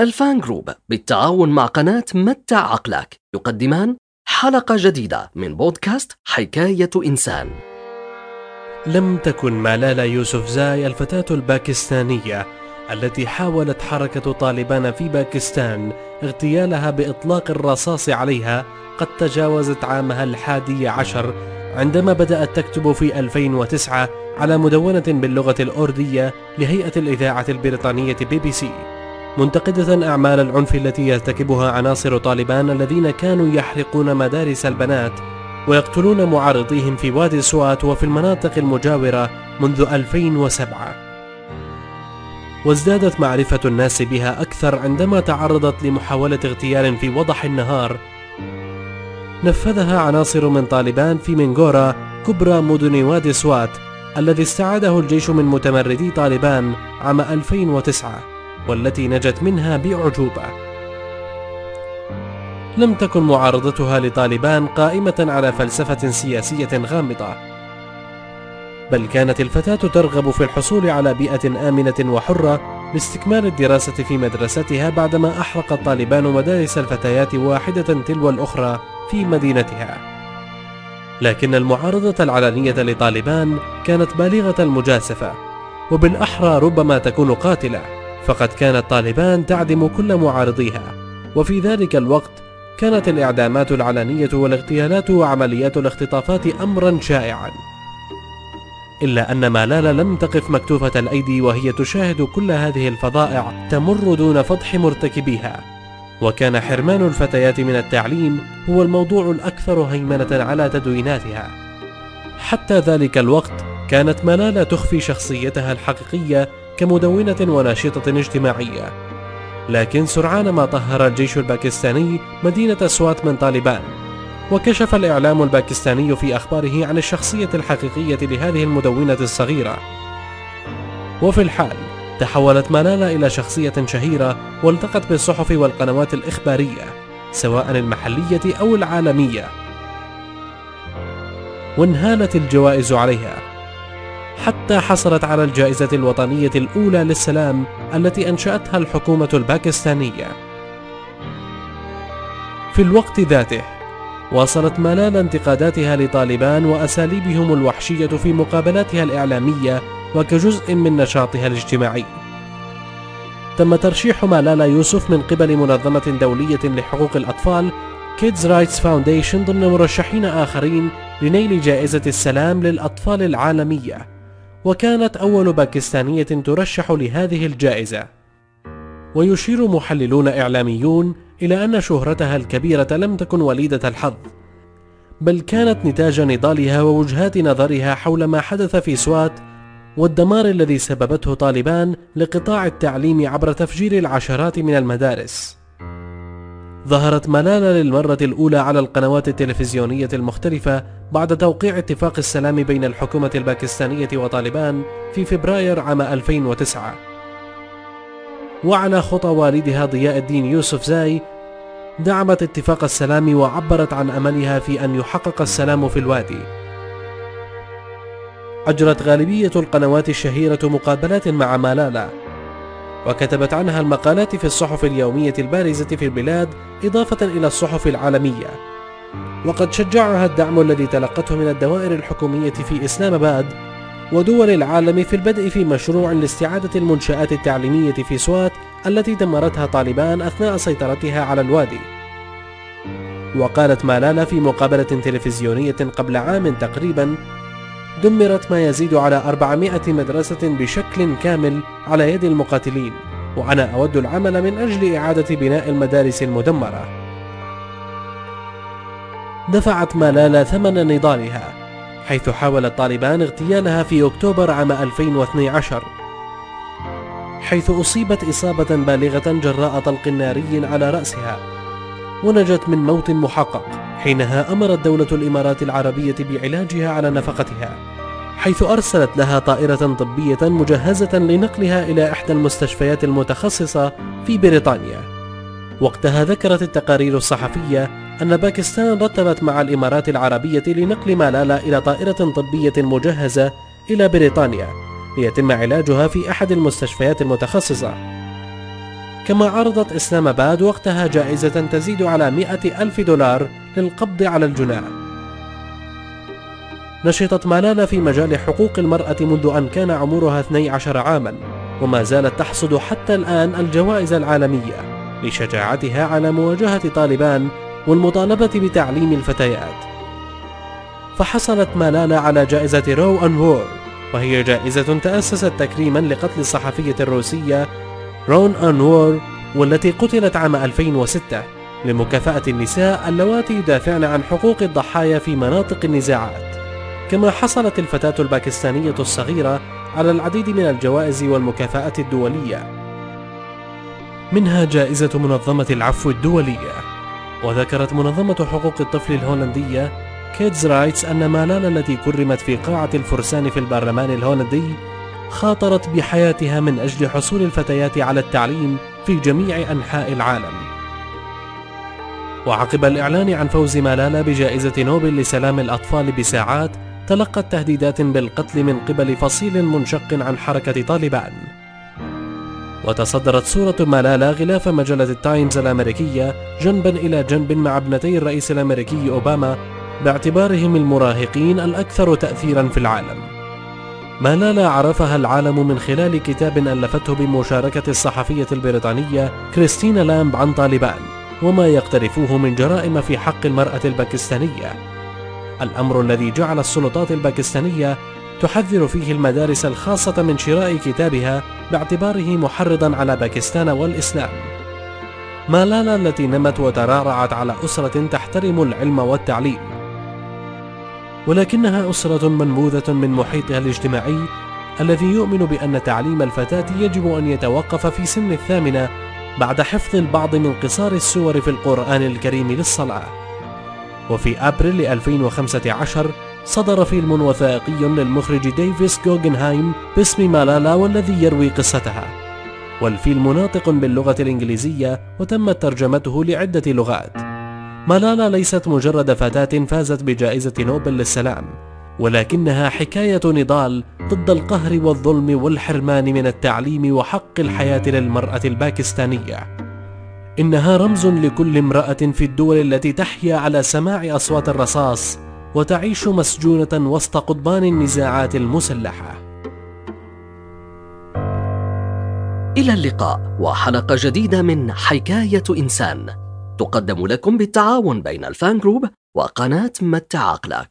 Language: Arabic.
الفان group بالتعاون مع قناة متع عقلك. يقدمان حلقة جديدة من بودكاست حكاية إنسان. لم تكن مالالا يوسف زاي الفتاة الباكستانية التي حاولت حركة طالبان في باكستان اغتيالها بإطلاق الرصاص عليها قد تجاوزت عامها الحادي عشر عندما بدأت تكتب في 2009 على مدونة باللغة الأوردية لهيئة الإذاعة البريطانية بي بي سي. منتقدة أعمال العنف التي يرتكبها عناصر طالبان الذين كانوا يحرقون مدارس البنات ويقتلون معارضيهم في وادي سوات وفي المناطق المجاورة منذ 2007 وازدادت معرفة الناس بها أكثر عندما تعرضت لمحاولة اغتيال في وضح النهار. نفذها عناصر من طالبان في منغورا كبرى مدن وادي سوات الذي استعاده الجيش من متمردي طالبان عام 2009 والتي نجت منها بأعجوبة. لم تكن معارضتها لطالبان قائمة على فلسفة سياسية غامضة بل كانت الفتاة ترغب في الحصول على بيئة آمنة وحرة لاستكمال الدراسة في مدرستها بعدما أحرقت طالبان مدارس الفتيات واحدة تلو الأخرى في مدينتها. لكن المعارضة العلنية لطالبان كانت بالغة المجاسفة وبالأحرى ربما تكون قاتلة. فقد كانت طالبان تعدم كل معارضيها. وفي ذلك الوقت كانت الإعدامات العلنية والاغتيالات وعمليات الاختطافات أمرا شائعا. إلا أن مالالا لم تقف مكتوفة الأيدي وهي تشاهد كل هذه الفظائع تمر دون فضح مرتكبيها. وكان حرمان الفتيات من التعليم هو الموضوع الأكثر هيمنة على تدويناتها. حتى ذلك الوقت كانت ملالا تخفي شخصيتها الحقيقية كمدونة وناشطة اجتماعية. لكن سرعان ما طهر الجيش الباكستاني مدينة سوات من طالبان. وكشف الإعلام الباكستاني في أخباره عن الشخصية الحقيقية لهذه المدونة الصغيرة. وفي الحال تحولت مالالا إلى شخصية شهيرة والتقت بالصحف والقنوات الإخبارية سواء المحلية أو العالمية. وانهالت الجوائز عليها. حتى حصلت على الجائزة الوطنية الأولى للسلام التي أنشأتها الحكومة الباكستانية. في الوقت ذاته واصلت مالالا انتقاداتها لطالبان وأساليبهم الوحشية في مقابلاتها الإعلامية وكجزء من نشاطها الاجتماعي. تم ترشيح مالالا يوسف من قبل منظمة دولية لحقوق الأطفال Kids Rights Foundation ضمن مرشحين آخرين لنيل جائزة السلام للأطفال العالمية. وكانت أول باكستانية ترشح لهذه الجائزة. ويشير محللون إعلاميون إلى أن شهرتها الكبيرة لم تكن وليدة الحظ بل كانت نتاج نضالها ووجهات نظرها حول ما حدث في سوات والدمار الذي سببته طالبان لقطاع التعليم عبر تفجير العشرات من المدارس. ظهرت ملالا للمرة الأولى على القنوات التلفزيونية المختلفة بعد توقيع اتفاق السلام بين الحكومة الباكستانية وطالبان في فبراير عام 2009 وعلى خطى والدها ضياء الدين يوسف زاي دعمت اتفاق السلام وعبرت عن أملها في أن يحقق السلام في الوادي. أجرت غالبية القنوات الشهيرة مقابلات مع مالالا. وكتبت عنها المقالات في الصحف اليومية البارزة في البلاد إضافة إلى الصحف العالمية. وقد شجعها الدعم الذي تلقته من الدوائر الحكومية في إسلام آباد ودول العالم في البدء في مشروع لاستعادة المنشآت التعليمية في سوات التي دمرتها طالبان أثناء سيطرتها على الوادي. وقالت مالالا في مقابلة تلفزيونية قبل عام تقريبا دمرت ما يزيد على 400 مدرسة بشكل كامل على يد المقاتلين وأنا أود العمل من أجل إعادة بناء المدارس المدمرة. دفعت مالالا ثمن نضالها حيث حاول الطالبان اغتيالها في أكتوبر عام 2012 حيث أصيبت إصابة بالغة جراء طلق ناري على رأسها ونجت من موت محقق حينها أمرت دولة الإمارات العربية بعلاجها على نفقتها حيث أرسلت لها طائرة طبية مجهزة لنقلها إلى إحدى المستشفيات المتخصصة في بريطانيا. وقتها ذكرت التقارير الصحفية أن باكستان رتبت مع الإمارات العربية لنقل مالالا إلى طائرة طبية مجهزة إلى بريطانيا ليتم علاجها في أحد المستشفيات المتخصصة. كما عرضت إسلام آباد وقتها جائزة تزيد على مئة ألف دولار للقبض على الجناه نشطت مالالا في مجال حقوق المرأة منذ أن كان عمرها 12 عاما وما زالت تحصد حتى الآن الجوائز العالمية لشجاعتها على مواجهة طالبان والمطالبة بتعليم الفتيات. فحصلت مالالا على جائزة رو أنوور وهي جائزة تأسست تكريما لقتل الصحفية الروسية رون أنوور والتي قتلت عام 2006 لمكافأة النساء اللواتي يدافعن عن حقوق الضحايا في مناطق النزاعات. كما حصلت الفتاة الباكستانية الصغيرة على العديد من الجوائز والمكافآت الدولية. منها جائزة منظمة العفو الدولية. وذكرت منظمة حقوق الطفل الهولندية كيدز رايتس أن مالالا التي كرمت في قاعة الفرسان في البرلمان الهولندي خاطرت بحياتها من أجل حصول الفتيات على التعليم في جميع أنحاء العالم. وعقب الإعلان عن فوز مالالا بجائزة نوبل لسلام الأطفال بساعات تلقت تهديدات بالقتل من قبل فصيل منشق عن حركة طالبان. وتصدرت صورة مالالا غلاف مجلة التايمز الأمريكية جنبا إلى جنب مع ابنتي الرئيس الأمريكي أوباما باعتبارهم المراهقين الأكثر تأثيرا في العالم. مالالا عرفها العالم من خلال كتاب ألفته بمشاركة الصحفية البريطانية كريستينا لامب عن طالبان وما يقترفوه من جرائم في حق المرأة الباكستانية. الأمر الذي جعل السلطات الباكستانية تحذر فيه المدارس الخاصة من شراء كتابها باعتباره محرضا على باكستان والإسلام. مالالا التي نمت وترعرعت على أسرة تحترم العلم والتعليم. ولكنها أسرة منبوذة من محيطها الاجتماعي الذي يؤمن بأن تعليم الفتاة يجب أن يتوقف في سن الثامنة بعد حفظ البعض من قصار السور في القرآن الكريم للصلاة. وفي أبريل 2015 صدر فيلم وثائقي للمخرج ديفيس جوجنهايم باسم مالالا والذي يروي قصتها. والفيلم ناطق باللغة الإنجليزية وتمت ترجمته لعدة لغات. مالالا ليست مجرد فتاة فازت بجائزة نوبل للسلام ولكنها حكاية نضال ضد القهر والظلم والحرمان من التعليم وحق الحياة للمرأة الباكستانية. إنها رمز لكل امرأة في الدول التي تحيا على سماع أصوات الرصاص وتعيش مسجونة وسط قضبان النزاعات المسلحة. إلى اللقاء وحلقة جديدة من حكاية إنسان تقدم لكم بالتعاون بين الفان جروب وقناة متع عقلك.